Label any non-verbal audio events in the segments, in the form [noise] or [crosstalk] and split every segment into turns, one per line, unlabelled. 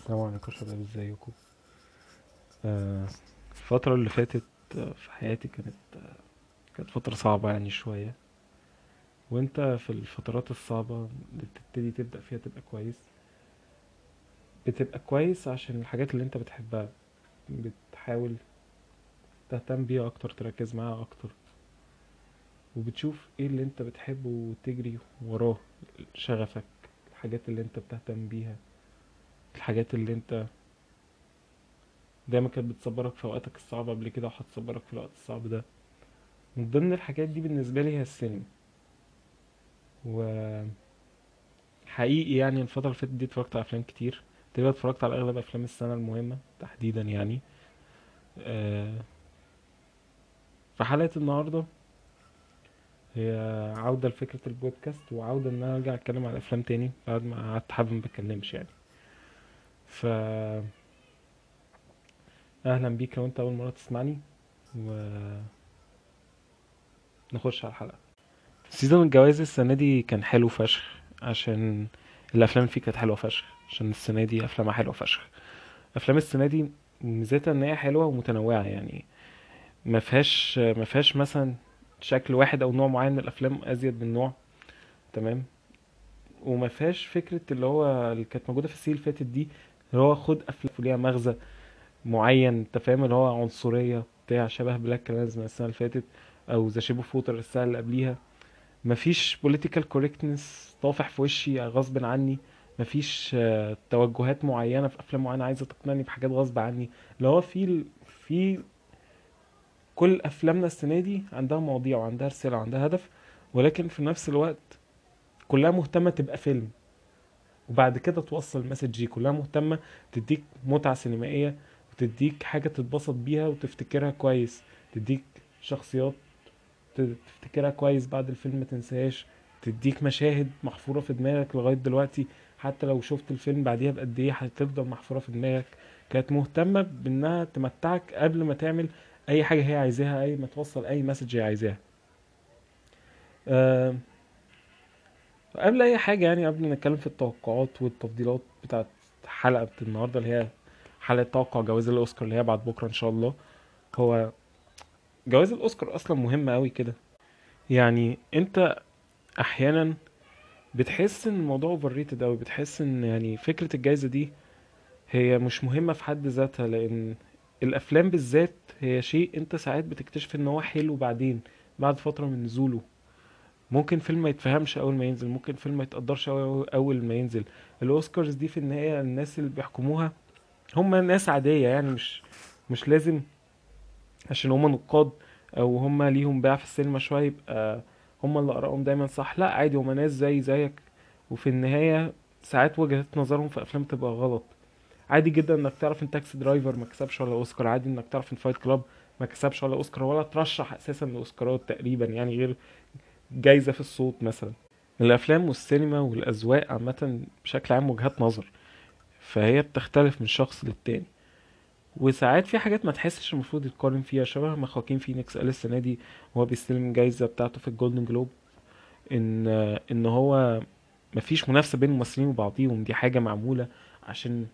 السلام عليكم شباب ازيكم؟ آه، الفترة اللي فاتت آه، في حياتي كانت آه، كانت فترة صعبة يعني شوية. وانت في الفترات الصعبة اللي بتبتدي تبدأ فيها تبقى كويس؟ بتبقى كويس عشان الحاجات اللي انت بتحبها. بتحاول تهتم بيها أكتر تركز معاها أكتر. وبتشوف إيه اللي انت بتحبه وتجري وراه شغفك الحاجات اللي انت بتهتم بيها. الحاجات اللي انت دايما كانت بتصبرك في اوقاتك الصعبة قبل كده وهتصبرك في الوقت الصعب ده. من ضمن الحاجات دي بالنسبة لي هي السينما. و حقيقي يعني الفترة اللي فاتت دي اتفرجت على أفلام كتير. تقريبا اتفرجت على أغلب أفلام السنة المهمة تحديدا يعني. آه، في حلقة النهاردة هي عودة لفكرة البودكاست وعودة إن أنا أرجع أتكلم على الأفلام تاني بعد ما قعدت حبة ما بتكلمش يعني. ف أهلا بيك لو أنت أول مرة تسمعني ونخش على الحلقة. season الجوايز السنة دي كان حلو فشخ عشان الأفلام اللي فيه كانت حلوة فشخ عشان السنة دي أفلامها حلوة فشخ. أفلام السنة دي ميزتها إن هي حلوة ومتنوعة يعني ما فيهاش ما فيهاش مثلا شكل واحد أو نوع معين من الأفلام أزيد من نوع تمام؟ وما فيهاش فكرة اللي هو اللي كانت موجودة في السنة اللي فاتت دي اللي هو خد أفلام ليها مغزى معين أنت فاهم؟ اللي هو عنصرية بتاع شبه BlacKkKlansman السنة اللي فاتت أو The Shape of Water السنة اللي قبليها. مفيش political correctness طافح في وشي غصب عني. مفيش آه، توجهات معينة في أفلام معينة عايزة تقنعني بحاجات غصب عني. اللي هو في في كل أفلامنا السنة دي عندها مواضيع وعندها رسالة وعندها هدف ولكن في نفس الوقت كلها مهتمة تبقى فيلم. وبعد كده توصل المسج دي كلها مهتمة تديك متعة سينمائية وتديك حاجة تتبسط بيها وتفتكرها كويس تديك شخصيات تفتكرها كويس بعد الفيلم ما تنساهاش تديك مشاهد محفورة في دماغك لغاية دلوقتي حتى لو شفت الفيلم بعديها بقد إيه هتفضل محفورة في دماغك. كانت مهتمة بإنها تمتعك قبل ما تعمل أي حاجة هي عايزاها أي ما توصل أي مسج هي عايزاها. أه قبل أي حاجة يعني قبل ما نتكلم في التوقعات والتفضيلات بتاعت حلقة النهاردة اللي هي حلقة توقع جوائز الأوسكار اللي هي بعد بكرة إن شاء الله. هو جوائز الأوسكار أصلا مهمة قوي كده. يعني أنت أحيانا بتحس إن الموضوع overrated قوي بتحس إن يعني فكرة الجائزة دي هي مش مهمة في حد ذاتها لأن الأفلام بالذات هي شيء أنت ساعات بتكتشف إن هو حلو بعدين بعد فترة من نزوله. ممكن فيلم ما يتفهمش أول ما ينزل ممكن فيلم ما يتقدرش أول ما ينزل. الأوسكارز دي في النهاية الناس اللي بيحكموها هم ناس عادية يعني مش مش لازم عشان هم نقاد أو هم ليهم باع في السينما شوية يبقى هم اللي آرائهم دايما صح. لا عادي هم ناس زي زيك. وفي النهاية ساعات وجهة نظرهم في أفلام تبقى غلط. عادي جدا إنك تعرف إن Taxi Driver ما كسبش ولا أوسكار. عادي إنك تعرف إن Fight Club ما كسبش ولا أوسكار ولا ترشح أساسا لأوسكارات تقريبا يعني غير جايزة في الصوت مثلا. الأفلام والسينما والأذواق عامة بشكل عام وجهات نظر فهي بتختلف من شخص للتاني. وساعات في حاجات ما تحسش المفروض يتقارن فيها شبه ما خواكين فينيكس قال السنة دي وهو بيستلم الجايزه بتاعته في ال Golden Globe إن إن هو مفيش منافسة بين الممثلين وبعضيهم. دي حاجة معمولة عشان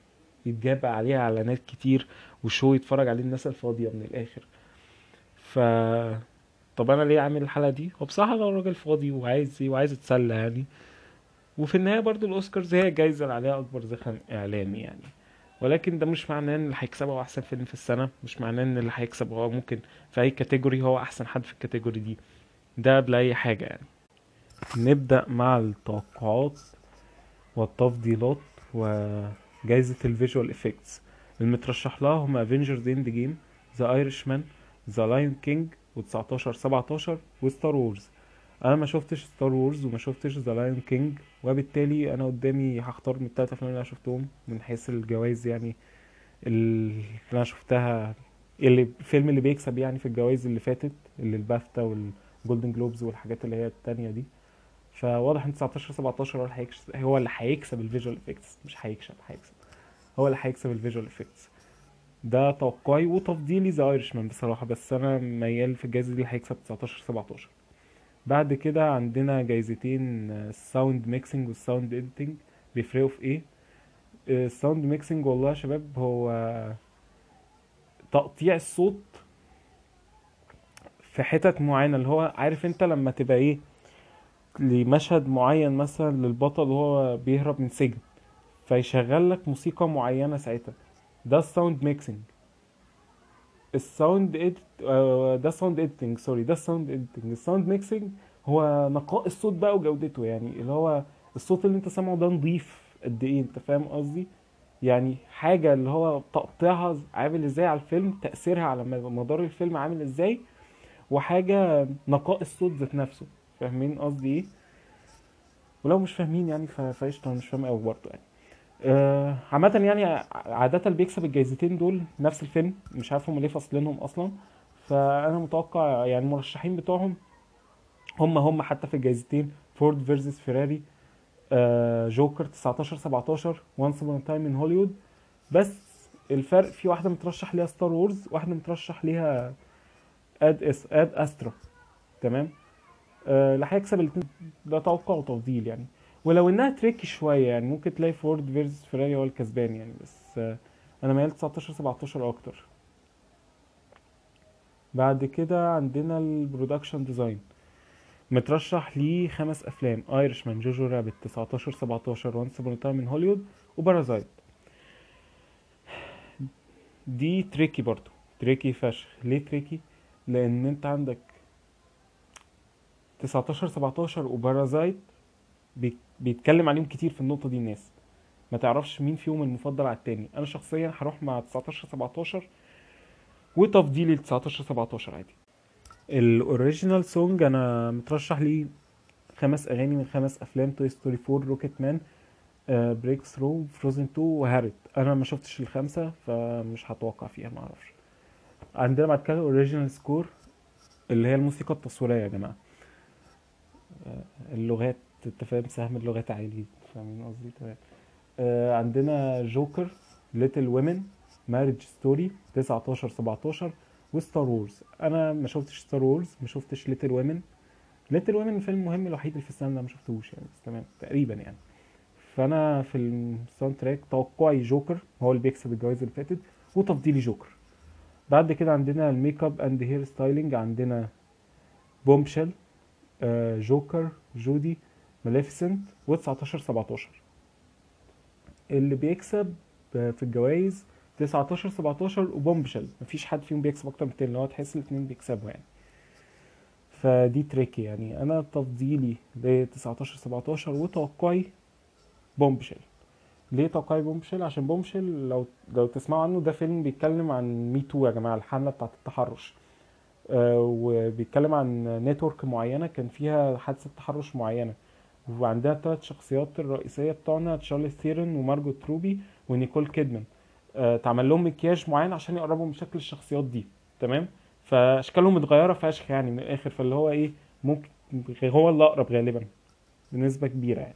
يتجاب عليها إعلانات كتير و show يتفرج عليه الناس الفاضية من الآخر. ف طب أنا ليه عامل الحلقة دي؟ هو بصراحة أنا راجل فاضي وعايز إيه وعايز اتسلى يعني. وفي النهاية برضو الأوسكارز هي الجايزه اللي عليها أكبر زخم إعلامي يعني. ولكن ده مش معناه إن اللي هيكسبه هو أحسن فيلم في السنة مش معناه إن اللي هيكسب هو ممكن في أي category هو أحسن حد في ال category دي. ده قبل أي حاجة يعني. نبدأ مع التوقعات والتفضيلات وجائزه ال visual effects المترشح لها هم Avengers Endgame The Irishman The Lion King و19 17 و Star Wars. أنا ما شفتش Star Wars وما شفتش The Lion King وبالتالي أنا قدامي هختار من التلات أفلام اللي أنا شفتهم من حيث الجوائز يعني اللي أنا شفتها اللي الفيلم اللي بيكسب يعني في الجوائز اللي فاتت اللي البافتا وال Golden Globes والحاجات اللي هي التانية دي. فواضح إن 19 17 هو اللي هيكسب هو اللي هيكسب ال visual effects مش هيكسب هيكسب هو اللي هيكسب ال visual effects. ده توقعي وتفضيلي The Irishman بصراحة بس أنا ميال في الجائزة دي اللي هيكسب 19 17 بعد كده عندنا جايزتين ال sound mixing وال sound editing بيفرقوا في إيه؟ ال sound mixing والله يا شباب هو تقطيع الصوت في حتت معينة اللي هو عارف أنت لما تبقى إيه؟ لمشهد معين مثلا للبطل وهو بيهرب من سجن فيشغل لك موسيقى معينة ساعتها. ده ال sound mixing ال sound. آه، ده sound editing sorry ده ال sound editing ال sound mixing هو نقاء الصوت بقى وجودته يعني اللي هو الصوت اللي انت سامعه ده نضيف قد إيه انت فاهم قصدي؟ يعني حاجة اللي هو تقطيعها عامل إزاي على الفيلم تأثيرها على مدار الفيلم عامل إزاي وحاجة نقاء الصوت ذات نفسه. فاهمين قصدي إيه؟ ولو مش فاهمين يعني فقشطة مش فاهم قوي برضه يعني. آه، عامة يعني عادة اللي بيكسب الجايزتين دول نفس الفيلم مش عارف هم ليه فاصلينهم أصلا. فأنا متوقع يعني المرشحين بتوعهم هم هم حتى في الجايزتين Ford versus Ferrari آه، جوكر 19 17 Once upon a time in Hollywood بس الفرق في واحدة مترشح ليها Star Wars واحدة مترشح ليها Ad As Ad Astra تمام؟ آه، اللي هيكسب الاتنين. ده توقع وتفضيل يعني. ولو إنها tricky شوية يعني ممكن تلاقي Ford versus Ferrari هو الكسبان يعني بس أنا ميال 19 17 أكتر. بعد كده عندنا ال production design مترشح ليه خمس افلام Irishman Jojo Rabbit 19 17 Once upon a time in Hollywood و Parasite دي tricky برضو tricky فشخ. ليه tricky لأن أنت عندك 19 17 و Parasite بي- بيتكلم عليهم كتير في النقطة دي الناس. ما تعرفش مين فيهم المفضل على التاني. أنا شخصيا هروح مع 19 17 وتفضيلي ل 19 17 عادي. ال original song أنا مترشح لي خمس أغاني من خمس أفلام Toy Story 4 Rocketman Breakthrough Frozen 2 و Harriet أنا ما شفتش الخمسة فمش هتوقع فيها ما أعرفش. عندنا بعد كده original score اللي هي الموسيقى التصويرية يا جماعة. آه، اللغات انت فاهم سهم اللغات عالي فاهمين قصدي؟ تمام. آه، عندنا Joker Little Women Marriage Story 19 17 و Star Wars أنا ما شفتش Star Wars ما شفتش Little Women Little Women الفيلم المهم الوحيد اللي في السنة ده ما شفتهوش يعني بس تمام تقريبا يعني. فأنا في ال soundtrack توقعي جوكر هو اللي بيكسب الجوائز اللي فاتت وتفضيلي جوكر. بعد كده عندنا ال makeup and hair styling عندنا Bombshell آه Joker Judy Maleficent و19 17 اللي بيكسب في الجوائز 19 17 و Bombshell مفيش حد فيهم بيكسب أكتر من التاني اللي هو تحس الاتنين بيكسبوا يعني. فدي tricky يعني. أنا تفضيلي ل 19 17 وتوقعي Bombshell ليه توقعي Bombshell عشان Bombshell لو لو تسمعوا عنه ده فيلم بيتكلم عن Me Too يا جماعة الحملة بتاعت التحرش. آه وبيتكلم عن network معينة كان فيها حادثة تحرش معينة. وعندها الثلاث شخصيات الرئيسية بتوعنا تشارليز ثيرون ومارجوت روبي ونيكول كيدمان. آه، اتعمل لهم مكياج معين عشان يقربوا من شكل الشخصيات دي تمام؟ فأشكالهم متغيرة فشخ يعني من الآخر فاللي هو إيه ممكن هو اللي اقرب غالبا بنسبة كبيرة يعني.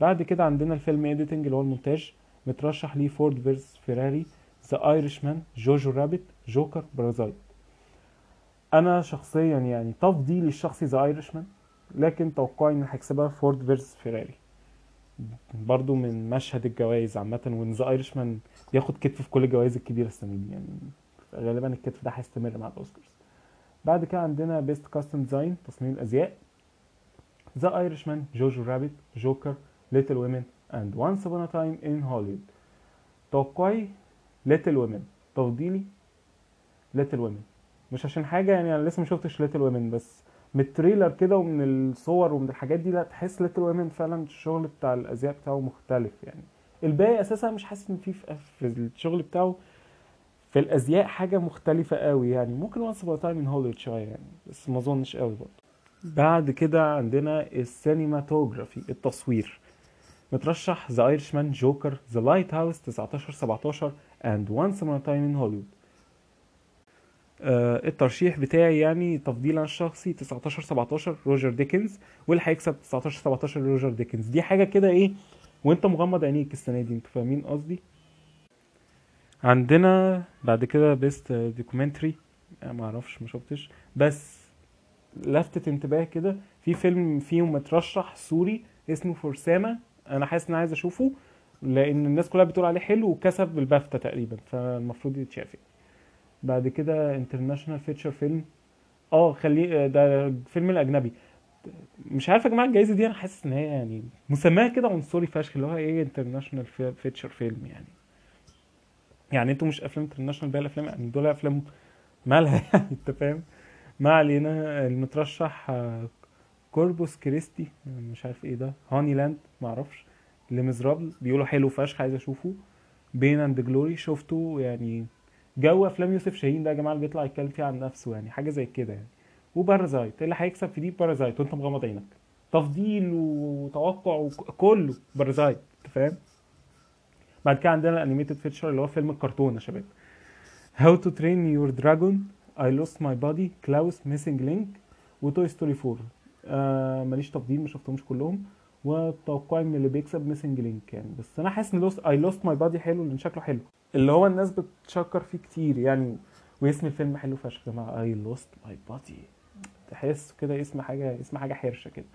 بعد كده عندنا ال film editing اللي هو المونتاج مترشح ليه Ford versus Ferrari The Irishman Jojo Rabbit Joker Parasite أنا شخصيا يعني تفضيلي الشخصي The Irishman لكن توقعي ان هيكسبها Ford versus Ferrari. برضو من مشهد الجوائز عامة وإن The Irishman بياخد كتف في كل الجوائز الكبيرة السنة دي يعني غالبا الكتف ده هيستمر مع الأوسكارز. بعد كده عندنا best costume design تصميم الأزياء. The Irishman Jojo Rabbit Joker Little Women and Once upon a time in Hollywood توقعي Little Women تفضيلي Little Women مش عشان حاجة يعني أنا لسه ما شفتش Little Women بس من ال trailer كده ومن الصور ومن الحاجات دي لا تحس Little Women فعلا الشغل بتاع الأزياء بتاعه مختلف يعني. الباقي أساسا مش حاسس إن في في الشغل بتاعه في الأزياء حاجة مختلفة قوي يعني. ممكن Once upon time in Hollywood شوية يعني بس ما أظنش قوي برضه. بعد كده عندنا ال cinematography التصوير. مترشح The Irishman Joker The Lighthouse 19 17 and Once upon time in Hollywood آه، الترشيح بتاعي يعني تفضيلا الشخصي 19 17 روجر ديكنز واللي هيكسب 19 17 روجر ديكنز. دي حاجة كده إيه وأنت مغمض عينيك السنة دي أنتوا فاهمين قصدي؟ عندنا بعد كده best documentary ما أعرفش ما شفتش. بس لفتت انتباه كده في فيلم فيهم مترشح سوري اسمه For Sama أنا حاسس إن عايز أشوفه لأن الناس كلها بتقول عليه حلو وكسب البافتا تقريبا فالمفروض يتشاف يعني. بعد كده international feature film آه خليه ده فيلم الأجنبي. مش عارف يا جماعة الجايزة دي أنا حاسس إن هي يعني مسماها كده عنصري فشخ اللي هو إيه international feature film يعني. يعني أنتوا مش أفلام international بقى الأفلام يعني دول أفلام مالها [laughs] يعني أنت فاهم؟ ما علينا. المترشح آه، Corpus Christi مش عارف إيه ده. Honeyland معرفش. Les Misérables بيقولوا حلو فشخ عايز أشوفه. Pain and Glory شفته يعني جو أفلام يوسف شاهين ده يا جماعة اللي بيطلع يتكلم فيه عن نفسه يعني حاجة زي كده يعني. وبارازايت اللي هيكسب في دي؟ بارازايت وأنت مغمض عينك. تفضيل وتوقع وكله بارازايت أنت فاهم؟ بعد كده عندنا ال animated feature اللي هو فيلم الكرتون يا شباب. How to Train Your Dragon I Lost My Body Klaus Missing Link و Toy Story 4 آه ماليش تفضيل ما شفتهمش كلهم. وتوقعي من اللي بيكسب Missing Link يعني. بس أنا حاسس ان Lost I Lost My Body حلو لأن شكله حلو. اللي هو الناس بتشكر فيه كتير يعني. واسم الفيلم حلو فشخ يا جماعة I Lost My Body تحس كده اسم حاجة اسم حاجة حرشة كده.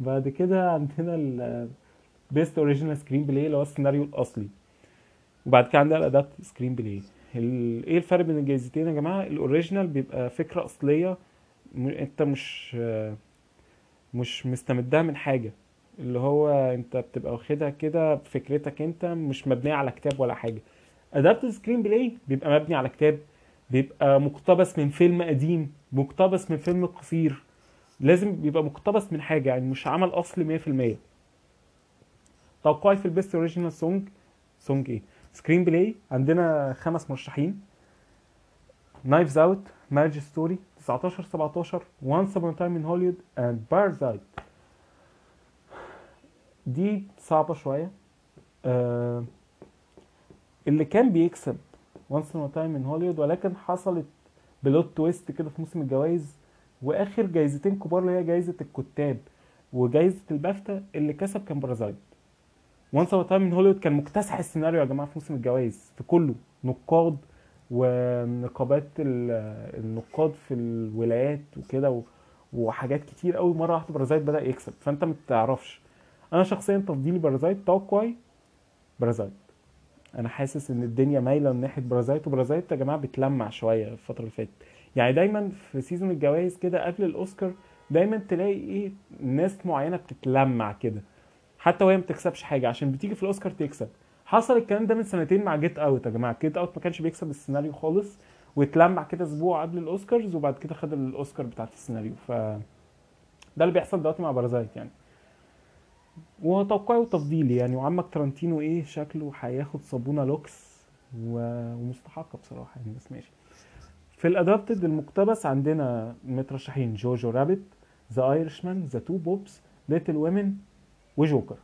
بعد كده عندنا ال best original screenplay اللي هو السيناريو الأصلي. وبعد كده عندنا ال adapted screenplay إيه الفرق بين الجايزتين يا جماعة؟ ال original بيبقى فكرة أصلية أنت مش مش مستمدها من حاجة. اللي هو انت بتبقى واخدها كده بفكرتك انت مش مبنية على كتاب ولا حاجة. adapted screenplay بيبقى مبني على كتاب بيبقى مقتبس من فيلم قديم مقتبس من فيلم قصير. لازم بيبقى مقتبس من حاجة يعني مش عمل اصلي 100% توقعي في ال best original song. song إيه؟ screenplay عندنا خمس مرشحين. Knives Out Marriage Story 19 17 Once a time in Hollywood and Parasite. دي صعبة شوية. آه اللي كان بيكسب Once a time in Hollywood ولكن حصلت plot twist كده في موسم الجوائز وآخر جايزتين كبار اللي هي جايزة الكتاب وجايزة البافتا اللي كسب كان بارازايت Once a time in Hollywood كان مكتسح السيناريو يا جماعة في موسم الجوائز في كله نقاد ونقابات ال- النقاد في الولايات وكده وحاجات كتير قوي مرة واحدة بارازايت بدأ يكسب. فأنت ما تعرفش. أنا شخصيا تفضيلي بارازايت توقعي بارازايت أنا حاسس ان الدنيا مايلة من ناحية بارازايت وبارازايت يا جماعة بتلمع شوية الفترة اللي فاتت. يعني دايما في season الجوائز كده قبل الأوسكار دايما تلاقي إيه ناس معينة بتتلمع كده. حتى وهي ما بتكسبش حاجة عشان بتيجي في الأوسكار تكسب. حصل الكلام ده من سنتين مع Get Out يا جماعة. Get Out ما كانش بيكسب السيناريو خالص واتلمع كده أسبوع قبل الأوسكارز وبعد كده خد الأوسكار بتاعت السيناريو. ف ده اللي بيحصل دلوقتي مع بارازايت يعني. وتوقعي وتفضيلي يعني. وعمك تارانتينو إيه؟ شكله هياخد صابونة لوكس و- ومستحقة بصراحة يعني بس ماشي. في ال adapted المقتبس عندنا مترشحين Jojo Rabbit The Irishman The Two Popes Little Women و Joker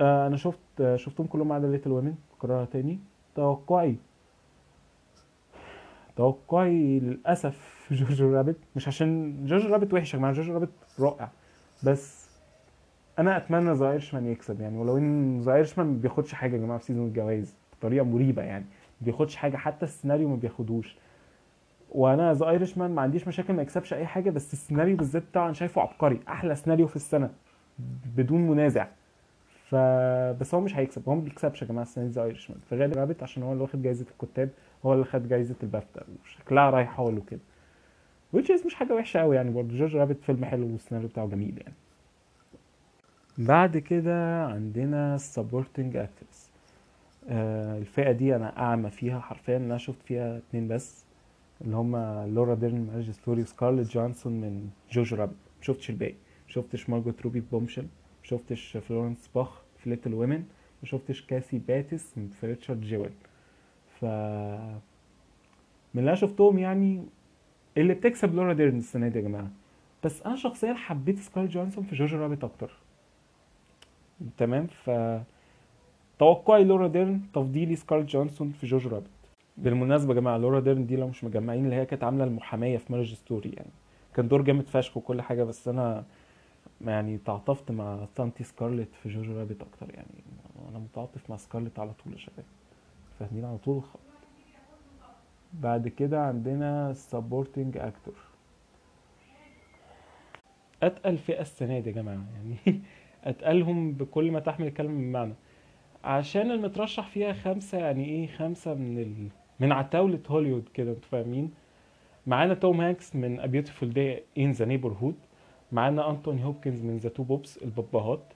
أنا شفت شفتهم كلهم عدا Little Women بكررها تاني. توقعي توقعي للأسف Jojo Rabbit مش عشان Jojo Rabbit وحش يا جماعة Jojo Rabbit رائع. بس أنا اتمنى The Irishman يكسب يعني ولو ان The Irishman ما بياخدش حاجة يا جماعة في season الجوائز بطريقة مريبة يعني ما بياخدش حاجة حتى السيناريو ما بياخدوش. وأنا The Irishman ما عنديش مشاكل ما يكسبش أي حاجة بس السيناريو بالذات بتاعه أنا شايفه عبقري أحلى سيناريو في السنة بدون منازع. ف بس هو مش هيكسب هو ما بيكسبش يا جماعة السنة دي The Irishman فغالبا Rabbit عشان هو اللي واخد جايزة الكتاب هو اللي خد جايزة البافتا وشكلها رايحة له كده. which is مش حاجة وحشة قوي يعني برضه Jojo Rabbit فيلم حلو والسيناريو بتاعه جميل يعني. بعد كده عندنا ال supporting actors آه الفئة دي أنا أعمى فيها حرفيا أنا شفت فيها اتنين بس اللي هما لورا ديرن Marriage Story وسكارلت جوهانسون من Jojo Rabbit مشفتش الباقي. مشفتش مارجوت روبي في Bombshell مشفتش فلورنس بيو في Little Women مشفتش كاثي بيتس في Richard Jewell ف من اللي أنا شفتهم يعني اللي بتكسب لورا ديرن السنة دي يا جماعة. بس أنا شخصيا حبيت سكارلت جوهانسون في Jojo Rabbit أكتر. تمام؟ ف توقعي لورا ديرن تفضيلي سكارلت جوهانسون في Jojo Rabbit بالمناسبة يا جماعة لورا ديرن دي لو مش مجمعين اللي هي كانت عاملة المحامية في Marriage Story يعني. كان دور جامد فشخ وكل حاجة بس أنا يعني تعاطفت مع سانتي سكارلت في Jojo Rabbit أكتر يعني. أنا متعاطف مع سكارلت على طول يا شباب. فاهمين؟ على طول الخط بعد كده عندنا supporting actor أتقل فئة السنة دي يا جماعة. يعني [laughs] اتقلهم بكل ما تحمل الكلمة من معنى. عشان المترشح فيها خمسة يعني إيه خمسة من ال... من عتاولة هوليوود كده أنتوا فاهمين؟ معانا توم هانكس من A Beautiful Day in the Neighborhood. معانا أنتوني هوبكنز من The Two Popes الباباهات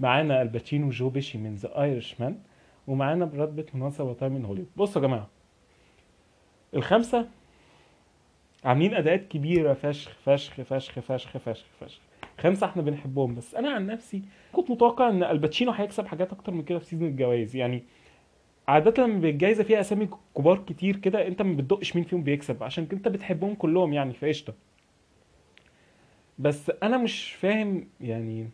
معانا آل باتشينو جو بيشي من The Irishman ومعانا براد بيت من Once time من هوليوود. بصوا يا جماعة. الخمسة عاملين أداءات كبيرة فشخ فشخ فشخ فشخ فشخ فشخ. خمسة إحنا بنحبهم. بس أنا عن نفسي كنت متوقع إن آل باتشينو هيكسب حاجات أكتر من كده في season الجوائز. يعني عادة لما الجايزة فيها أسامي كبار كتير كده أنت ما بتدقش مين فيهم بيكسب عشان أنت بتحبهم كلهم يعني فقشطة. بس أنا مش فاهم يعني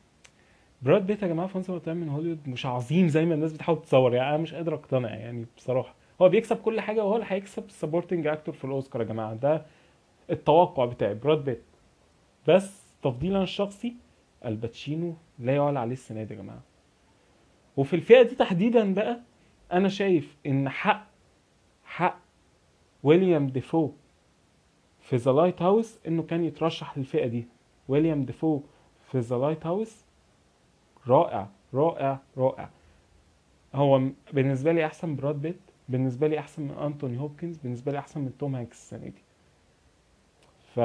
براد بيت يا جماعة ف Once من هوليوود مش عظيم زي ما الناس بتحاول تصور. يعني أنا مش قادر أقتنع يعني بصراحة. هو بيكسب كل حاجة وهو اللي هيكسب supporting actor في الأوسكار يا جماعة. ده التوقع بتاعي براد بيت. بس تفضيلا الشخصي آل باتشينو لا يعلى عليه السنة دي يا جماعة. وفي الفئة دي تحديدا بقى أنا شايف إن حق حق ويليام ديفو في The Lighthouse إنه كان يترشح للفئة دي. ويليام ديفو في The Lighthouse رائع رائع رائع. هو بالنسبة لي أحسن براد بيت بالنسبة لي أحسن من أنتوني هوبكنز بالنسبة لي أحسن من توم هانكس السنة دي. ف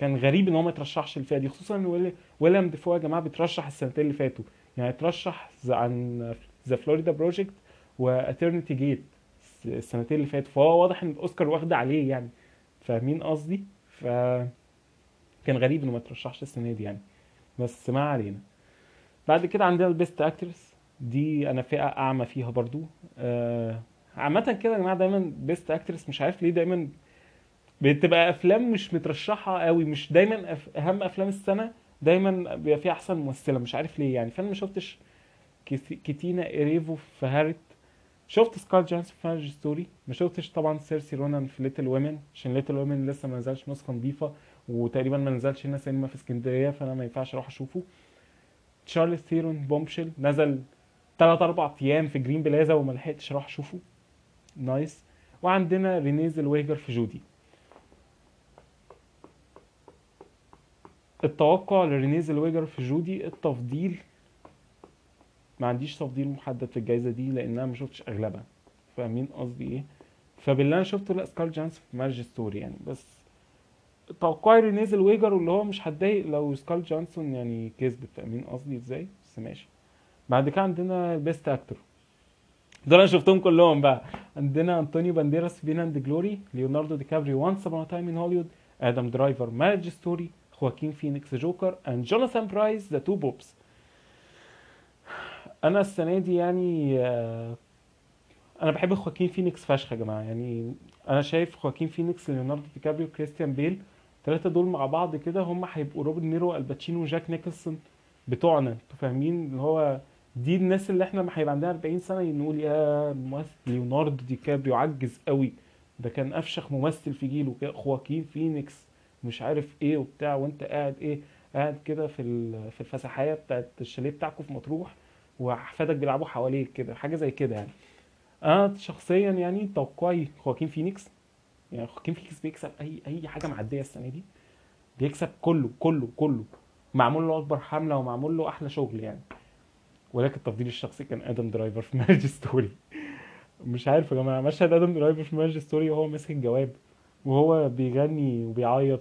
كان غريب إن هو ما يترشحش للفئه دي خصوصا إن ويلي- ويليام ديفو يا جماعة بيترشح السنتين اللي فاتوا. يعني اترشح عن The Florida Project و At Eternity's Gate السنتين اللي فاتوا. فهو واضح إن الأوسكار واخدة عليه يعني. فاهمين قصدي؟ ف كان غريب إنه ما ترشحش السنة دي يعني. بس ما علينا. بعد كده عندنا ال Best Actress دي أنا فئة أعمى فيها برضو. آه، عامة كده يا جماعة دايما Best Actress مش عارف ليه دايما بتبقى أفلام مش مترشحة قوي مش دايما أف... أهم أفلام السنة دايما بيبقى فيها أحسن ممثلة مش عارف ليه يعني. فأنا ما شفتش سينثيا إيريفو في Harriet شفت سكارليت جوهانسون في Marriage Story. ما شفتش طبعا سيرشا رونان في Little Women عشان Little Women لسه ما نزلش نسخة نظيفة وتقريبا ما نزلش هنا سينما في اسكندرية فأنا ما ينفعش أروح أشوفه. تشارليز ثيرون Bombshell نزل 3 4 أيام في جرين بلازا وما لحقتش أروح أشوفه. Nice. وعندنا رينيه زلويجر في جودي. التوقع لرينيه زلويجر في جودي التفضيل ما عنديش تفضيل محدد في الجائزه دي لأن أنا ما شفتش أغلبها. فاهمين قصدي إيه؟ فباللي أنا شفته لا سكارليت جوهانسون في Marriage Story يعني. بس توقعي رينيه زلويجر واللي هو مش هتضايق لو سكارليت جوهانسون يعني كسبت. فاهمين قصدي إزاي؟ بس ماشي. بعد كده عندنا ال Best Actor دول أنا شفتهم كلهم بقى. عندنا أنطونيو بانديراس في Pain and Glory ليوناردو دي كابريو Once Upon a Time in Hollywood آدم درايفر Marriage Story خواكين فينيكس Joker and جوناثان برايز The Two Popes أنا السنة دي يعني آه، أنا بحب خواكين فينيكس فشخ يا جماعة. يعني أنا شايف خواكين فينيكس ليوناردو دي كابريو كريستيان بيل الثلاثه دول مع بعض كده هم هيبقوا روبرت دي نيرو آل باتشينو وجاك نيكلسون بتوعنا. أنتوا فاهمين؟ اللي هو دي الناس اللي إحنا لما هيبقى عندنا 40 سنة نقول يا ممثل ليوناردو دي كابريو عجز قوي. ده كان أفشخ ممثل في جيله خواكين فينيكس مش عارف إيه وبتاع وانت قاعد إيه قاعد كده في في الفسحيه بتاعت الشاليه بتاعكم في مطروح واحفادك بيلعبوا حواليك كده حاجة زي كده يعني. أنا شخصيا يعني توقعي خواكين فينيكس يعني خواكين فينيكس بيكسب أي أي حاجة معدية السنة دي بيكسب كله كله كله. معمول له أكبر حملة ومعمول له أحلى شغل يعني. ولكن تفضيلي الشخصي كان آدم درايفر في Marriage Story. مش عارف يا جماعة مشهد آدم درايفر في Marriage Story وهو ماسك الجواب وهو بيغني وبيعيط.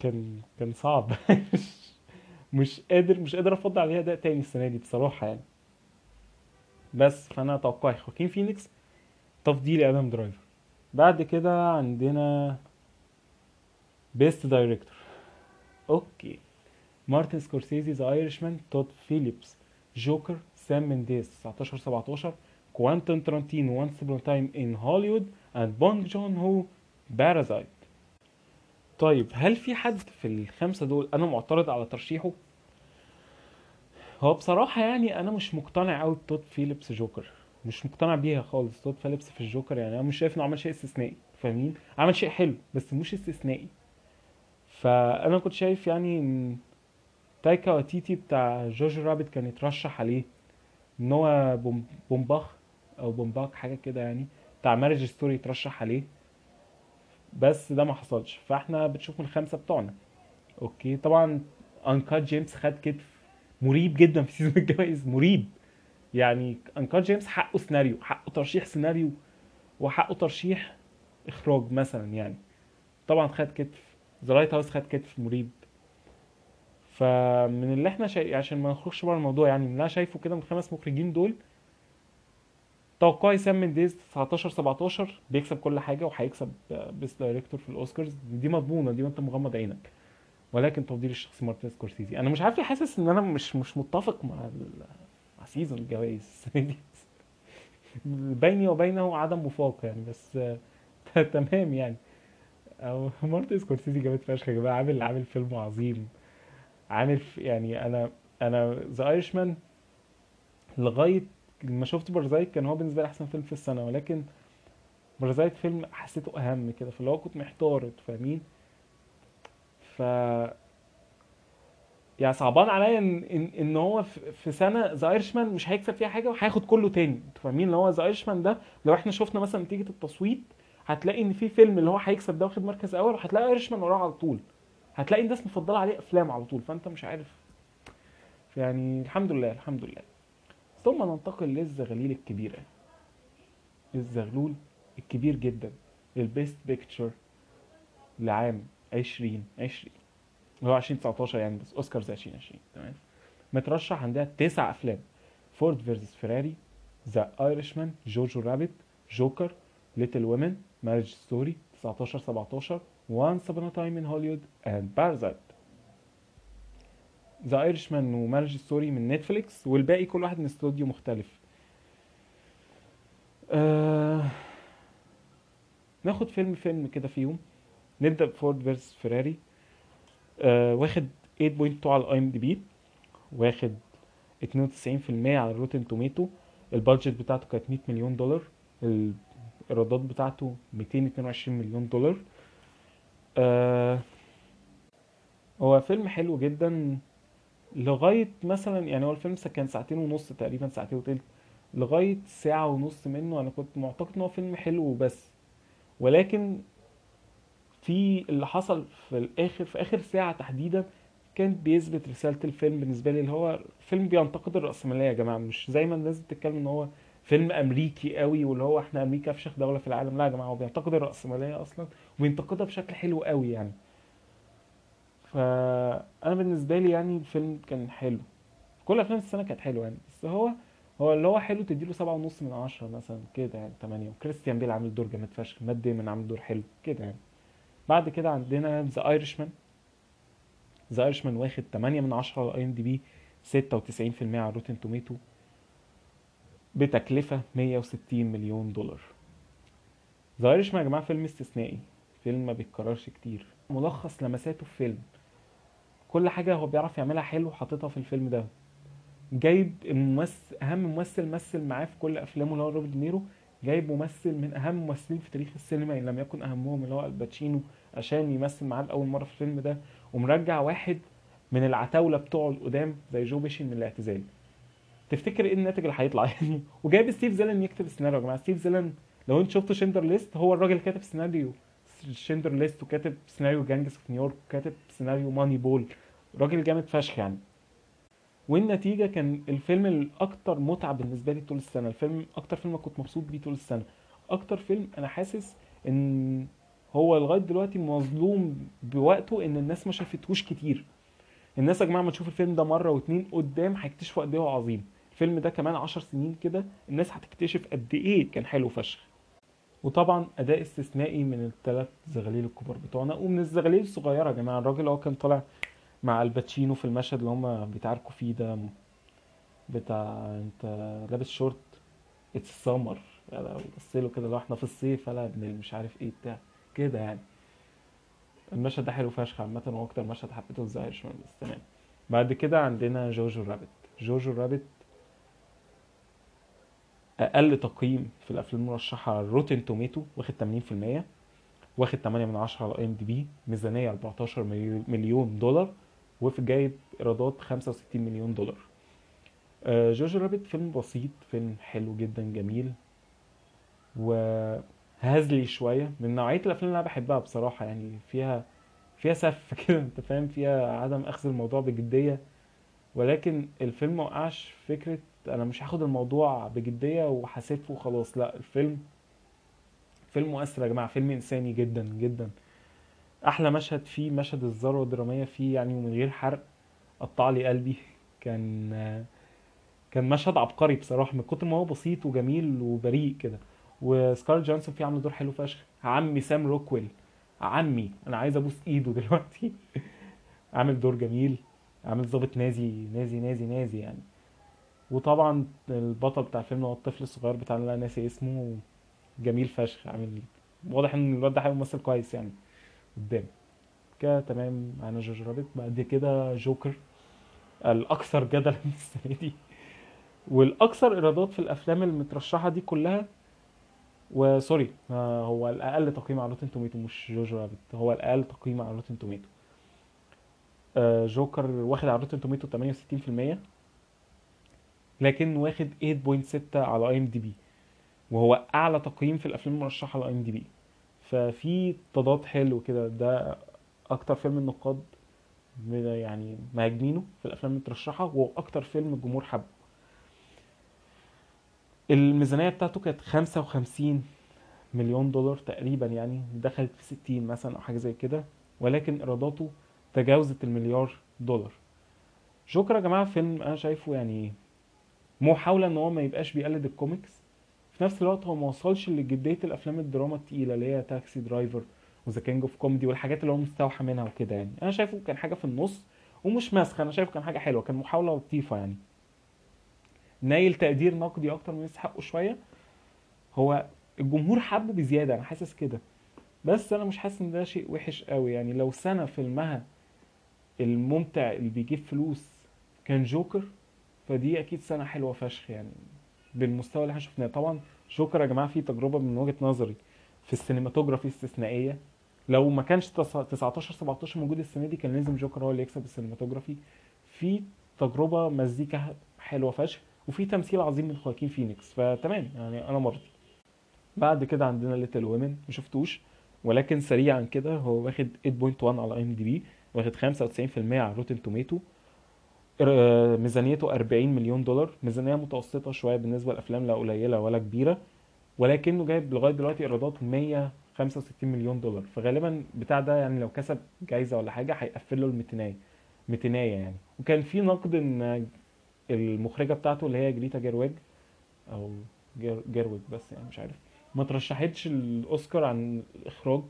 كان كان صعب. [laughs] مش قادر مش قادر افضل عليها أداء تاني السنة دي بصراحة يعني. بس فأنا توقعي خواكين فينيكس تفضيلي آدم درايفر. بعد كده عندنا Best Director okay. مارتن سكورسيزي The Irishman تود فيليبس جوكر سام مينديز 19 17 كوينتن ترانتينو Once Upon a Time in Hollywood and بونج جون هو Parasite طيب هل في حد في الخمسة دول أنا معترض على ترشيحه؟ هو بصراحة يعني أنا مش مقتنع أوي بتود فيليبس جوكر. مش مقتنع بيها خالص تود فيليبس في الجوكر يعني. أنا مش شايف إنه عمل شيء استثنائي فاهمين؟ عمل شيء حلو بس مش استثنائي. فأنا كنت شايف يعني إن تايكا وايتيتي بتاع Jojo Rabbit كان يترشح عليه. إن نواه بوم- بومباخ أو بومباك حاجة كده يعني بتاع Marriage Story يترشح عليه. بس ده ما حصلش. فاحنا بنشوف من الخمسة بتوعنا. Okay طبعا Uncut Gems خد كتف مريب جدا في [laughs] season الجوائز مريب. يعني Uncut Gems حقه سيناريو حقه ترشيح سيناريو وحقه ترشيح إخراج مثلا يعني. طبعا خد كتف The Lighthouse خد كتف مريب. فمن اللي إحنا شايف عشان ما نخرجش بره الموضوع يعني من اللي أنا شايفه كده من الخمس مخرجين دول توقعي سام منديز 19 17 بيكسب كل حاجة وهيكسب Best Director في الأوسكارز. دي مضمونة دي وانت مغمض عينك. ولكن تفضيل الشخصي مارتن سكورسيزي. أنا مش عارف ليه حاسس إن أنا مش مش متفق مع مع season الجوائز السنة دي. [laughs] بيني وبينه عدم وفاق يعني بس [laughs] تمام يعني. أو [laughs] مارتن سكورسيزي جامد فشخ يا جماعة. عامل عامل فيلم عظيم. عامل يعني أنا أنا The Irishman لغاية لما شفت Parasite كان هو بالنسبة لي أحسن فيلم في السنة ولكن Parasite فيلم حسيته أهم كده فاللي هو كنت محتار فاهمين؟ ف يعني صعبان عليا إن إن, إن هو في في سنة ذا أيرشمان مش هيكسب فيها حاجة وهياخد كله تاني أنتوا فاهمين؟ اللي هو ذا أيرشمان ده لو إحنا شفنا مثلا نتيجة التصويت هتلاقي إن في فيلم اللي هو هيكسب ده واخد مركز أول وهتلاقي أيرشمان وراه على طول. هتلاقي الناس مفضلة عليه أفلام على طول فأنت مش عارف. يعني الحمد لله الحمد لله. ثم ننتقل للزغليل الكبيره الزغلول الكبير جدا. ال Best Picture لعام 2020 هو 2019 يعني بس اوسكارز 2020 تمام؟ مترشح عندها تسع أفلام. Ford versus Ferrari The Irishman Jojo Rabbit Joker Little Women Marriage Story 19 17 Once Upon a time in Hollywood and Parasite. The Irishman و Marriage Story من نتفليكس والباقي كل واحد من استوديو مختلف. آه... ناخد فيلم فيلم كده فيهم نبدأ ب Ford versus Ferrari آه واخد 8.2 على ال IMDb واخد 92% على ال Rotten Tomato ال budget بتاعته كانت 100 مليون دولار. الإيرادات بتاعته 222 مليون دولار. آه هو فيلم حلو جدا. لغاية مثلا يعني هو الفيلم كان ساعتين ونص تقريبا ساعتين وتلت لغاية ساعة ونص منه أنا كنت معتقد إن هو فيلم حلو وبس. ولكن في اللي حصل في الآخر في آخر ساعة تحديدا كان بيثبت رسالة الفيلم بالنسبة لي اللي هو فيلم بينتقد الرأسمالية يا جماعة. مش زي ما الناس بتتكلم إن هو فيلم أمريكي قوي واللي هو إحنا أمريكا افشخ دولة في العالم. لا يا جماعة هو بينتقد الرأسمالية أصلا وبينتقدها بشكل حلو قوي يعني. فأنا بالنسبة لي يعني الفيلم كان حلو. كل أفلام السنة كانت حلوة يعني. بس هو هو اللي هو حلو تديله سبعة ونص من عشرة مثلا كده يعني تمانية. وكريستيان بيل عامل دور جامد فشخ. مات ديمون عامل دور حلو كده يعني. بعد كده عندنا The Irishman The Irishman واخد 8 من 10 على IMDb 96% على Rotten Tomato بتكلفة 160 مليون دولار. The Irishman يا جماعة فيلم استثنائي. فيلم ما بيتكررش كتير. ملخص لمساته في فيلم. كل حاجة هو بيعرف يعملها حلو حاططها في الفيلم ده. جايب الممثل أهم ممثل مثل معاه في كل أفلامه اللي هو روبرت دينيرو جايب ممثل من أهم الممثلين في تاريخ السينما إن لم يكن أهمهم اللي هو الباتشينو عشان يمثل معاه لأول مرة في الفيلم ده ومرجع واحد من العتاولة بتوعه القدام زي جو بيشي من الاعتزال. تفتكر إيه الناتج اللي هيطلع؟ [laughs] يعني وجايب ستيف زيليان يكتب السيناريو يا جماعة. ستيف زيليان لو انت شفتوا Schindler's List هو الراجل كاتب سيناريو. Schindler's List وكاتب سيناريو Gangs of New York وكاتب سيناريو Moneyball. راجل جامد فشخ يعني. والنتيجة كان الفيلم الأكتر متعة بالنسبة لي طول السنة. الفيلم أكتر فيلم كنت مبسوط بيه طول السنة. أكتر فيلم أنا حاسس إن هو لغاية دلوقتي مظلوم بوقته إن الناس ما شافتهوش كتير. الناس يا جماعة ما تشوف الفيلم ده مرة واتنين قدام هيكتشفوا قد إيه هو عظيم. الفيلم ده كمان عشر سنين كده الناس هتكتشف قد إيه كان حلو فشخ. وطبعا أداء استثنائي من الثلاث زغاليل الكبار بتوعنا ومن الزغاليل الصغيرة يا جماعة. الراجل هو كان طالع مع الباتشينو في المشهد اللي هما بيتعاركوا فيه ده. بتاع انت لابس شورت. It's summer بص له كده لو إحنا في الصيف. يلا ابن مش عارف إيه بتاع. كده يعني. المشهد ده حلو فشخ عامة هو أكتر مشهد حبيته في Irishman بس تمام بعد كده عندنا Jojo Rabbit Jojo Rabbit أقل تقييم في الأفلام المرشحة Rotten Tomato واخد 80% واخد 8 من 10 على IMDb ميزانية 14 مليون- مليون دولار. وفي جايب إيرادات 65 مليون دولار. آه، Jojo Rabbit فيلم بسيط فيلم حلو جدا جميل. وهزلي شوية من نوعية الأفلام اللي أنا بحبها بصراحة يعني فيها فيها سف [laughs] كده أنت فاهم؟ فيها عدم أخذ الموضوع بجدية. ولكن الفيلم ما وقعش في فكرة أنا مش هاخد الموضوع بجدية وهسفه وخلاص. لا الفيلم فيلم مؤثر يا جماعة فيلم إنساني جدا جدا. أحلى مشهد فيه مشهد الذروة الدرامية فيه يعني ومن غير حرق قطع لي قلبي. كان كان مشهد عبقري بصراحة من كتر ما هو بسيط وجميل وبريء كده. وسكارليت جوهانسون فيه عامله دور حلو فشخ. عمي سام روكويل. عمي أنا عايز أبوس إيده دلوقتي. [laughs] عامل دور جميل. عامل ضابط نازي نازي نازي نازي يعني. وطبعا البطل بتاع الفيلم هو الطفل الصغير بتاع اللي أنا ناسي اسمه جميل فشخ. عامل واضح إن الواد ده هيبقى ممثل كويس يعني. قدام كده تمام معانا Jojo Rabbit بعد كده جوكر الأكثر جدلا [laughs] السنة دي. والأكثر إيرادات في الأفلام المترشحة دي كلها و sorry هو الأقل تقييم على Rotten Tomato مش Jojo Rabbit هو الأقل تقييم على Rotten Tomato. آه، جوكر واخد على Rotten Tomato 68% لكن واخد 8.6 على IMDb وهو أعلى تقييم في الأفلام المرشحة على IMDb ففي تضاد حلو كده. ده أكتر فيلم النقاد يعني مهاجمينه في الأفلام المترشحه وأكتر فيلم الجمهور حبه. الميزانية بتاعته كانت 55 مليون دولار تقريبا يعني دخلت في 60 مثلا أو حاجة زي كده ولكن إيراداته تجاوزت المليار دولار. جوكر يا جماعة فيلم أنا شايفه يعني محاولة إن هو ما يبقاش بيقلد الكوميكس. في نفس الوقت هو ما وصلش لجدية الأفلام الدراما التقيلة اللي هي Taxi Driver و The King of Comedy والحاجات اللي هو مستوحى منها وكده يعني. أنا شايفه كان حاجة في النص ومش مسخ أنا شايفه كان حاجة حلوة كان محاولة لطيفة يعني. نايل تقدير نقدي أكتر من يستحقه شوية. هو الجمهور حبه بزيادة أنا حاسس كده. بس أنا مش حاسس إن ده شيء وحش قوي يعني. لو سنة فيلمها الممتع اللي بيجيب فلوس كان جوكر فدي أكيد سنة حلوة فشخ يعني. بالمستوى اللي إحنا شفناه. طبعا جوكر يا جماعة فيه تجربة من وجهة نظري في ال cinematography استثنائية. لو ما كانش 19 17 موجود السنة دي كان لازم جوكر هو اللي يكسب ال cinematography. في تجربة مزيكا حلوة فشخ وفي تمثيل عظيم من خواكين فينيكس. فتمام يعني أنا مرضي. بعد كده عندنا Little Women ما شفتوش ولكن سريعا كده هو واخد 8.1 على IMDb واخد 95% على Rotten Tomato ميزانيته 40 مليون دولار. ميزانية متوسطة شوية بالنسبة للأفلام لا قليلة ولا كبيرة ولكنه جايب لغاية دلوقتي إيرادات 165 مليون دولار. فغالبا بتاع ده يعني لو كسب جايزة ولا حاجة هيقفل له الميتينية ميتينية يعني. وكان في نقد إن المخرجة بتاعته اللي هي جريتا جيرويج أو جير جيرويج بس يعني مش عارف ما ترشحتش الأوسكار عن الإخراج.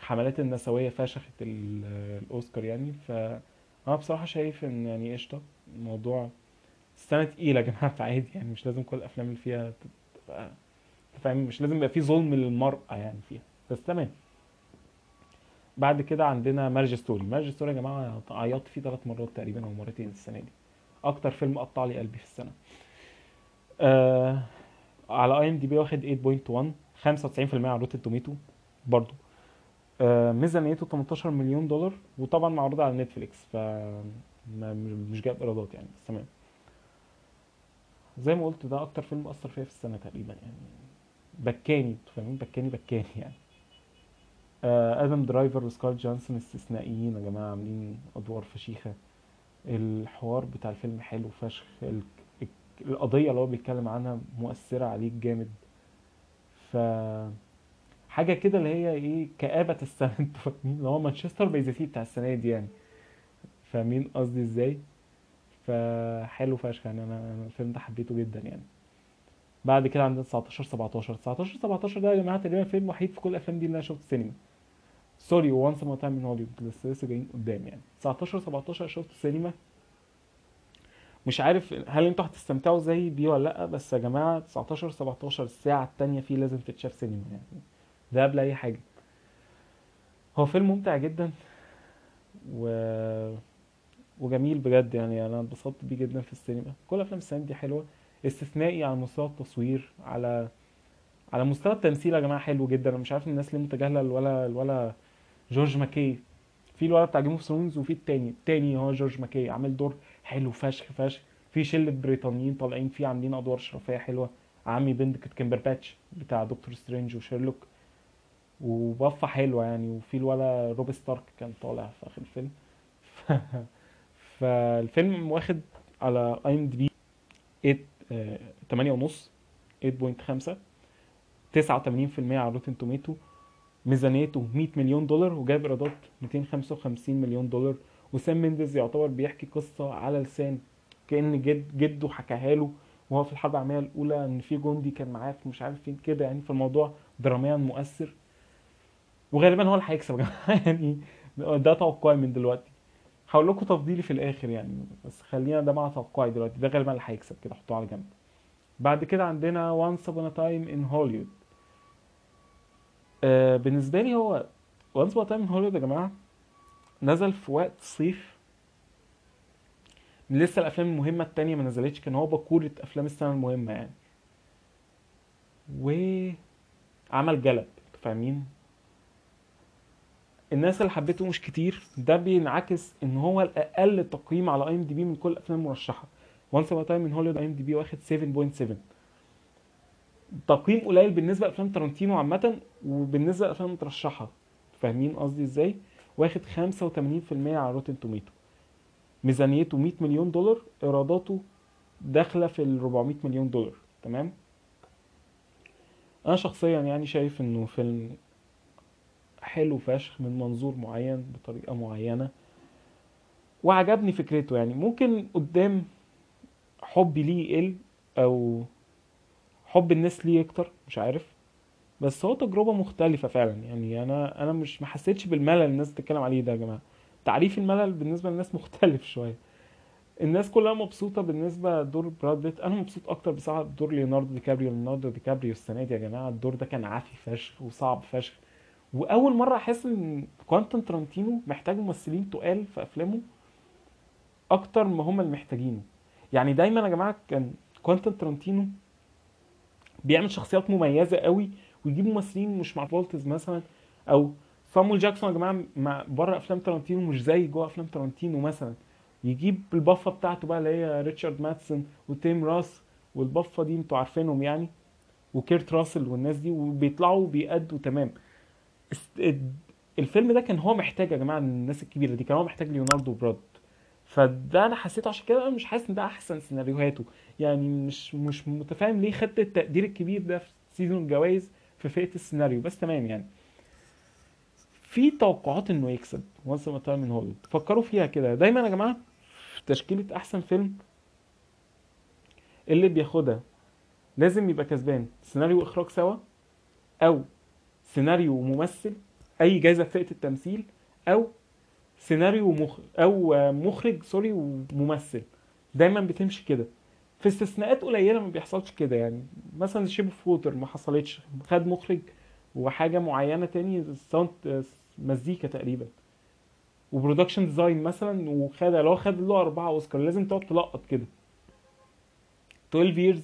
حملات النسوية فشخت ال- الأوسكار يعني ف أنا بصراحة شايف إن يعني قشطة الموضوع السنة تقيلة يا جماعة [laughs] فعادي يعني مش لازم كل الأفلام اللي فيها تبقى فاهم؟ مش لازم يبقى في ظلم للمرأة يعني فيها بس تمام. بعد كده عندنا Marriage Story. Marriage Story يا جماعة عيطت فيه ثلاث مرات تقريبا أو مرتين السنة دي. أكتر فيلم قطع لي قلبي في السنة. آه على IMDb واخد 8.1 95% على Rotten Tomato برضو. ميزانيته 18 مليون دولار وطبعا معروض على Netflix ف مش جايب إيرادات يعني بس تمام. زي ما قلت ده أكتر فيلم أثر فيا في السنة تقريبا يعني. بكاني فاهمين؟ بكاني بكاني يعني. آه، آدم درايفر وسكارليت جوهانسون استثنائيين يا جماعة عاملين أدوار فشيخة. الحوار بتاع الفيلم حلو فشخ. ال- ال- القضية اللي هو بيتكلم عنها مؤثرة عليك جامد. ف حاجة كده اللي هي إيه كآبة السنة. أنتوا [laughs] فاهمين؟ اللي هو Manchester by the بتاع السنة دي يعني. فاهمين قصدي إزاي؟ فحلو فشخ يعني. أنا الفيلم ده حبيته جدا يعني. بعد كده عندنا 19 17 19 17 ده يا جماعة تقريبا الفيلم الوحيد في كل الأفلام دي اللي أنا شفته سينما sorry و Once Upon a Time in Hollywood لسه لسه جايين قدام يعني. 19 17 شفته سينما مش عارف هل أنتوا هتستمتعوا زي بيه ولا لأ بس يا جماعة 19 17 الساعة التانية فيه لازم تتشاف سينما يعني. ده قبل اي حاجة. هو فيلم ممتع جدا و... وجميل بجد يعني أنا اتبسطت بيه جدا في السينما. كل أفلام السنة دي حلوة استثنائي على مستوى التصوير على على مستوى التمثيل يا جماعة حلو جدا. أنا مش عارف الناس ليه متجاهلة الولا الولا جورج ماكي. في الولد بتاع Game of Thrones وفي التاني التاني هو جورج ماكي. عامل دور حلو فشخ فشخ. في شلة بريطانيين طالعين فيه عاملين أدوار شرفيه حلوة. عمي بندكت كامبرباتش بتاع Doctor Strange وشيرلوك. وبفة حلوة يعني وفي الولا روب ستارك كان طالع في آخر الفيلم. ف... [laughs] فالفيلم واخد على IMDb 8 8 ونص 8.5 89% على Rotten Tomato. ميزانيته 100 مليون دولار وجايب إيرادات 255 مليون دولار. وسام مينديز يعتبر بيحكي قصة على لسان كأن جد جده حكاها له وهو في الحرب العالمية الأولى إن في جندي كان معاه في مش عارف فين كده يعني. فالموضوع دراميا مؤثر. وغالبا هو اللي هيكسب يا جماعة. [laughs] يعني ده توقعي من دلوقتي. هقول لكم تفضيلي في الآخر يعني بس خلينا ده مع توقعي دلوقتي. ده غالبا اللي هيكسب كده حطوه على جنب. بعد كده عندنا a Time in Hollywood. آه بالنسبة لي هو Upon a Time in Hollywood يا جماعة نزل في وقت صيف. لسه الأفلام المهمة التانية ما نزلتش كان هو بكورة أفلام السنة المهمة يعني. وعمل جلب فاهمين؟ الناس اللي حبيته مش كتير ده بينعكس إن هو الأقل تقييم على IMDb من كل الأفلام المرشحة. Once Upon a Time in Hollywood IMDb واخد 7.7 تقييم قليل بالنسبة لأفلام تارانتينو عامة وبالنسبة للافلام المترشحه فاهمين قصدي إزاي؟ واخد 85% على Rotten Tomato ميزانيته 100 مليون دولار إيراداته داخلة في ال 400 مليون دولار. تمام؟ أنا شخصيا يعني شايف إنه فيلم حلو فشخ من منظور معين بطريقة معينة. وعجبني فكرته يعني. ممكن قدام حبي ليه يقل أو حب الناس ليه يكتر مش عارف. بس هو تجربة مختلفة فعلا يعني. أنا أنا مش ما حسيتش بالملل الناس بتتكلم عليه ده يا جماعة. تعريف الملل بالنسبة للناس مختلف [laughs] شوية. الناس كلها مبسوطة بالنسبة لدور براد بيت. أنا مبسوط أكتر بصراحة بدور ليوناردو دي كابريو. ليوناردو دي كابريو السنة دي يا جماعة الدور ده كان عافي فشخ وصعب فشخ. وأول مرة أحس إن كوانتن ترانتينو محتاج ممثلين تقال في أفلامه أكتر ما هم اللي محتاجينه. يعني دايما يا جماعة كان كوانتن ترانتينو بيعمل شخصيات مميزة قوي ويجيب ممثلين مش مع فولتز مثلا أو صامويل جاكسون يا جماعة مع بره أفلام تارانتينو مش زي جوه أفلام تارانتينو مثلا. يجيب البفه بتاعته بقى اللي هي ريتشارد مادسن وتيم روث والبفه دي أنتوا عارفينهم يعني وكيرت راسل والناس دي وبيطلعوا بيأدوا تمام. الفيلم ده كان هو محتاج يا جماعة الناس الكبيرة دي كان هو محتاج ليوناردو براد. فده أنا حسيته عشان كده أنا مش حاسس إن ده أحسن سيناريوهاته. يعني مش مش متفاهم ليه خدت التقدير الكبير ده في season الجوائز في فئة السيناريو. بس تمام يعني. في توقعات إنه يكسب Once Upon a Time in Hollywood فكروا فيها كده. دايما يا جماعة في تشكيلة أحسن فيلم اللي بياخدها لازم يبقى كسبان. سيناريو واخراج سوا أو سيناريو وممثل أي جايزة في فئة التمثيل أو سيناريو ومخ... أو مخرج سوري وممثل. دايما بتمشي كده. في استثناءات قليلة ما بيحصلش كده يعني. مثلا Shape of Water ما حصلتش. خد مخرج وحاجة معينة تاني sound مزيكا تقريبا. و production design مثلا وخد لو خد له أربعة أوسكار. لازم تقعد تلقط كده. 12 years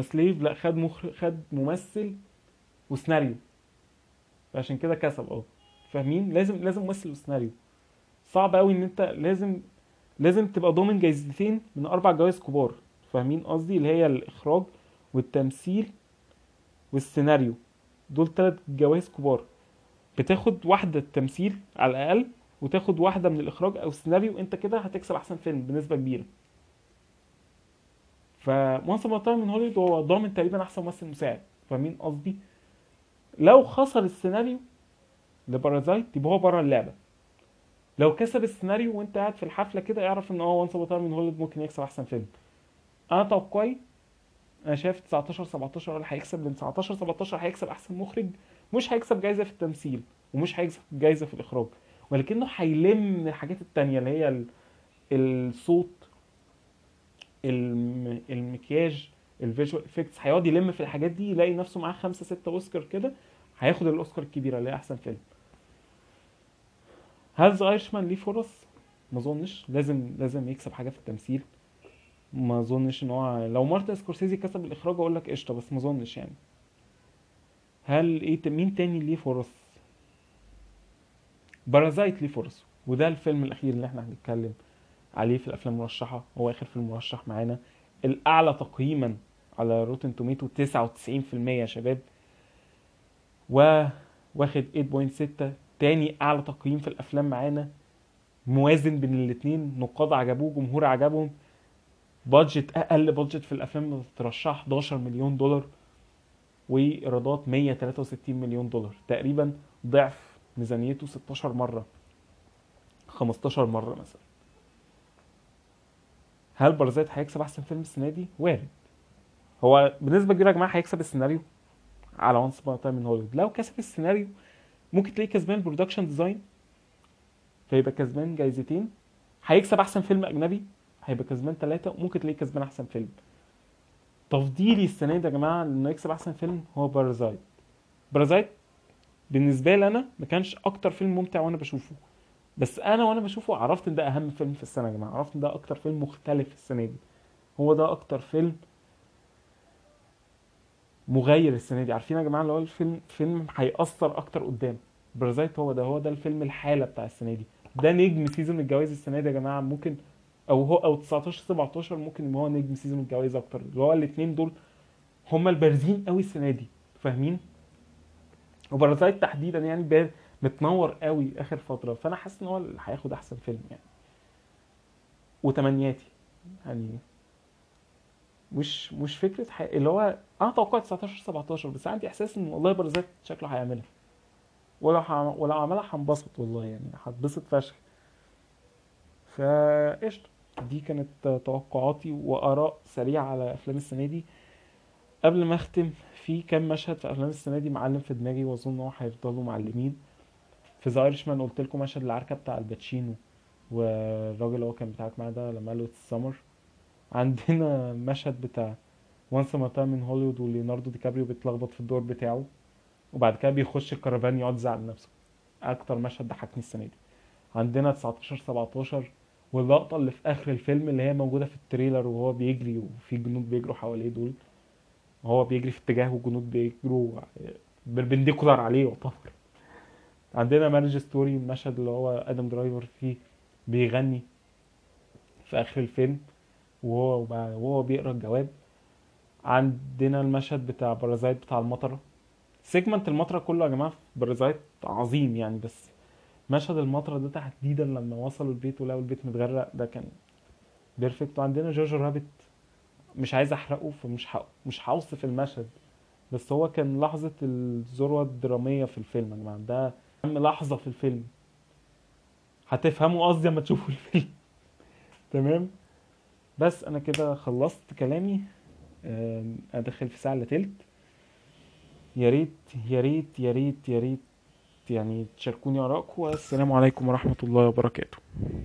Slave لأ خد مخرج خد ممثل وسيناريو. عشان كده كسب. آه فاهمين؟ لازم لازم ممثل وسيناريو صعب قوي إن أنت لازم لازم تبقى ضامن جايزتين من أربع جوائز كبار. فاهمين قصدي؟ اللي هي الإخراج والتمثيل والسيناريو. دول ثلاث جوائز كبار. بتاخد واحدة التمثيل على الأقل وتاخد واحدة من الإخراج أو السيناريو. أنت كده هتكسب أحسن فيلم بنسبة كبيرة. ف Once Upon in Hollywood هو ضامن تقريبا أحسن ممثل مساعد. فاهمين قصدي؟ لو خسر السيناريو ل Parasite يبقى هو بره اللعبة. لو كسب السيناريو وانت قاعد في الحفلة كده اعرف ان هو Once Upon in Hollywood ممكن يكسب أحسن فيلم. أنا توقعي أنا شايف 19 17 هو اللي هيكسب لأن 19 17 هيكسب أحسن مخرج مش هيكسب جايزة في التمثيل ومش هيكسب جايزة في الإخراج. ولكنه هيلم من الحاجات التانية اللي هي ال- الصوت الم- المكياج ال visual effects هيقعد يلم في الحاجات دي يلاقي نفسه معاه خمسة ستة أوسكار كده هياخد الأوسكار الكبيرة اللي هي أحسن فيلم. هل Irishman ليه فرص؟ ما أظنش. لازم لازم يكسب حاجة في التمثيل. ما أظنش إن هو لو مارتن سكورسيزي كسب الإخراج أقول لك قشطة بس ما أظنش يعني. هل إيه مين تاني ليه فرص؟ Parasite ليه فرص؟ وده الفيلم الأخير اللي إحنا هنتكلم عليه في الأفلام المرشحة. هو آخر فيلم مرشح معانا. الأعلى تقييما على Rotten Tomato 99% يا شباب. و واخد 8.6 تاني أعلى تقييم في الأفلام معانا. موازن بين الاتنين نقاد عجبوه جمهور عجبهم. بادجت أقل بادجت في الأفلام اللي ترشح 11 مليون دولار وإيرادات 163 مليون دولار. تقريبا ضعف ميزانيته 16 مرة 15 مرة مثلا. هل بارازيت هيكسب أحسن فيلم السنة دي؟ وارد. هو بنسبة كبيرة يا جماعة هيكسب السيناريو على Once Upon a Time in Hollywood لو كسب السيناريو ممكن تلاقيه كسبان production design فيبقى كسبان جايزتين. هيكسب أحسن فيلم أجنبي هيبقى كسبان ثلاثة وممكن تلاقيه كسبان أحسن فيلم. تفضيلي السنة دي يا جماعة انه يكسب أحسن فيلم هو Parasite Parasite بالنسبة لي أنا ما كانش أكتر فيلم ممتع وأنا بشوفه. بس أنا وأنا بشوفه عرفت إن ده أهم فيلم في السنة يا جماعة عرفت إن ده أكتر فيلم مختلف في السنة دي. هو ده أكتر فيلم مغير السنة دي. عارفين يا جماعة اللي هو الفيلم فيلم هيأثر أكتر قدام. Parasite هو ده هو ده الفيلم الحالة بتاع السنة دي. ده نجم season الجوائز السنة دي يا جماعة ممكن أو هو أو 19 17 ممكن يبقى هو نجم season الجوائز أكتر. اللي هو الاثنين دول هما البارزين قوي السنة دي. فاهمين؟ و Parasite تحديدا يعني متنور قوي آخر فترة فأنا حاسس إن هو اللي هياخد أحسن فيلم يعني. وتمنياتي يعني مش مش فكرة حي... اللي هو أنا توقعت 19 17 بس عندي إحساس إن والله بارازايت شكله هيعملها. ولو ح... ولو عملها هنبسط والله يعني هتبسط فشخ. فقشطة. دي كانت توقعاتي وآراء سريعة على أفلام السنة دي. قبل ما أختم في كام مشهد في أفلام السنة دي معلم في دماغي وأظن إن هو هيفضلوا معلمين. في The Irishman قلت لكم مشهد العركة بتاع آل باتشينو والراجل اللي هو كان بتاعك معاه ده لما قال له السمر عندنا مشهد بتاع Once Upon a Time in Hollywood وليوناردو دي كابريو بيتلخبط في الدور بتاعه وبعد كده بيخش الكرفان يقعد يزعل نفسه أكتر مشهد ضحكني السنة دي. عندنا 19 17 واللقطة اللي في آخر الفيلم اللي هي موجودة في ال trailer وهو بيجري وفي جنود بيجروا حواليه دول. هو بيجري في اتجاه وجنود بيجروا بال perpendicular عليه يعتبر. عندنا Marriage Story المشهد اللي هو آدم درايفر فيه بيغني في آخر الفيلم وهو وهو بيقرأ الجواب. عندنا المشهد بتاع Parasite بتاع المطرة. segment المطرة كله يا جماعة في Parasite عظيم يعني بس مشهد المطرة ده تحديدا لما وصلوا البيت ولقوا البيت متغرق ده كان perfect وعندنا Jojo Rabbit مش عايز أحرقه فمش حق مش هوصف المشهد بس هو كان لحظة الذروة الدرامية في الفيلم يا جماعة. ده أهم لحظة في الفيلم. هتفهموا قصدي لما تشوفوا الفيلم. [laughs] تمام؟ بس أنا كده خلصت كلامي. داخل في ساعة إلا تلت. يا ريت يا ريت يا ريت يا ريت يعني تشاركوني آرائكم. والسلام عليكم ورحمة الله وبركاته.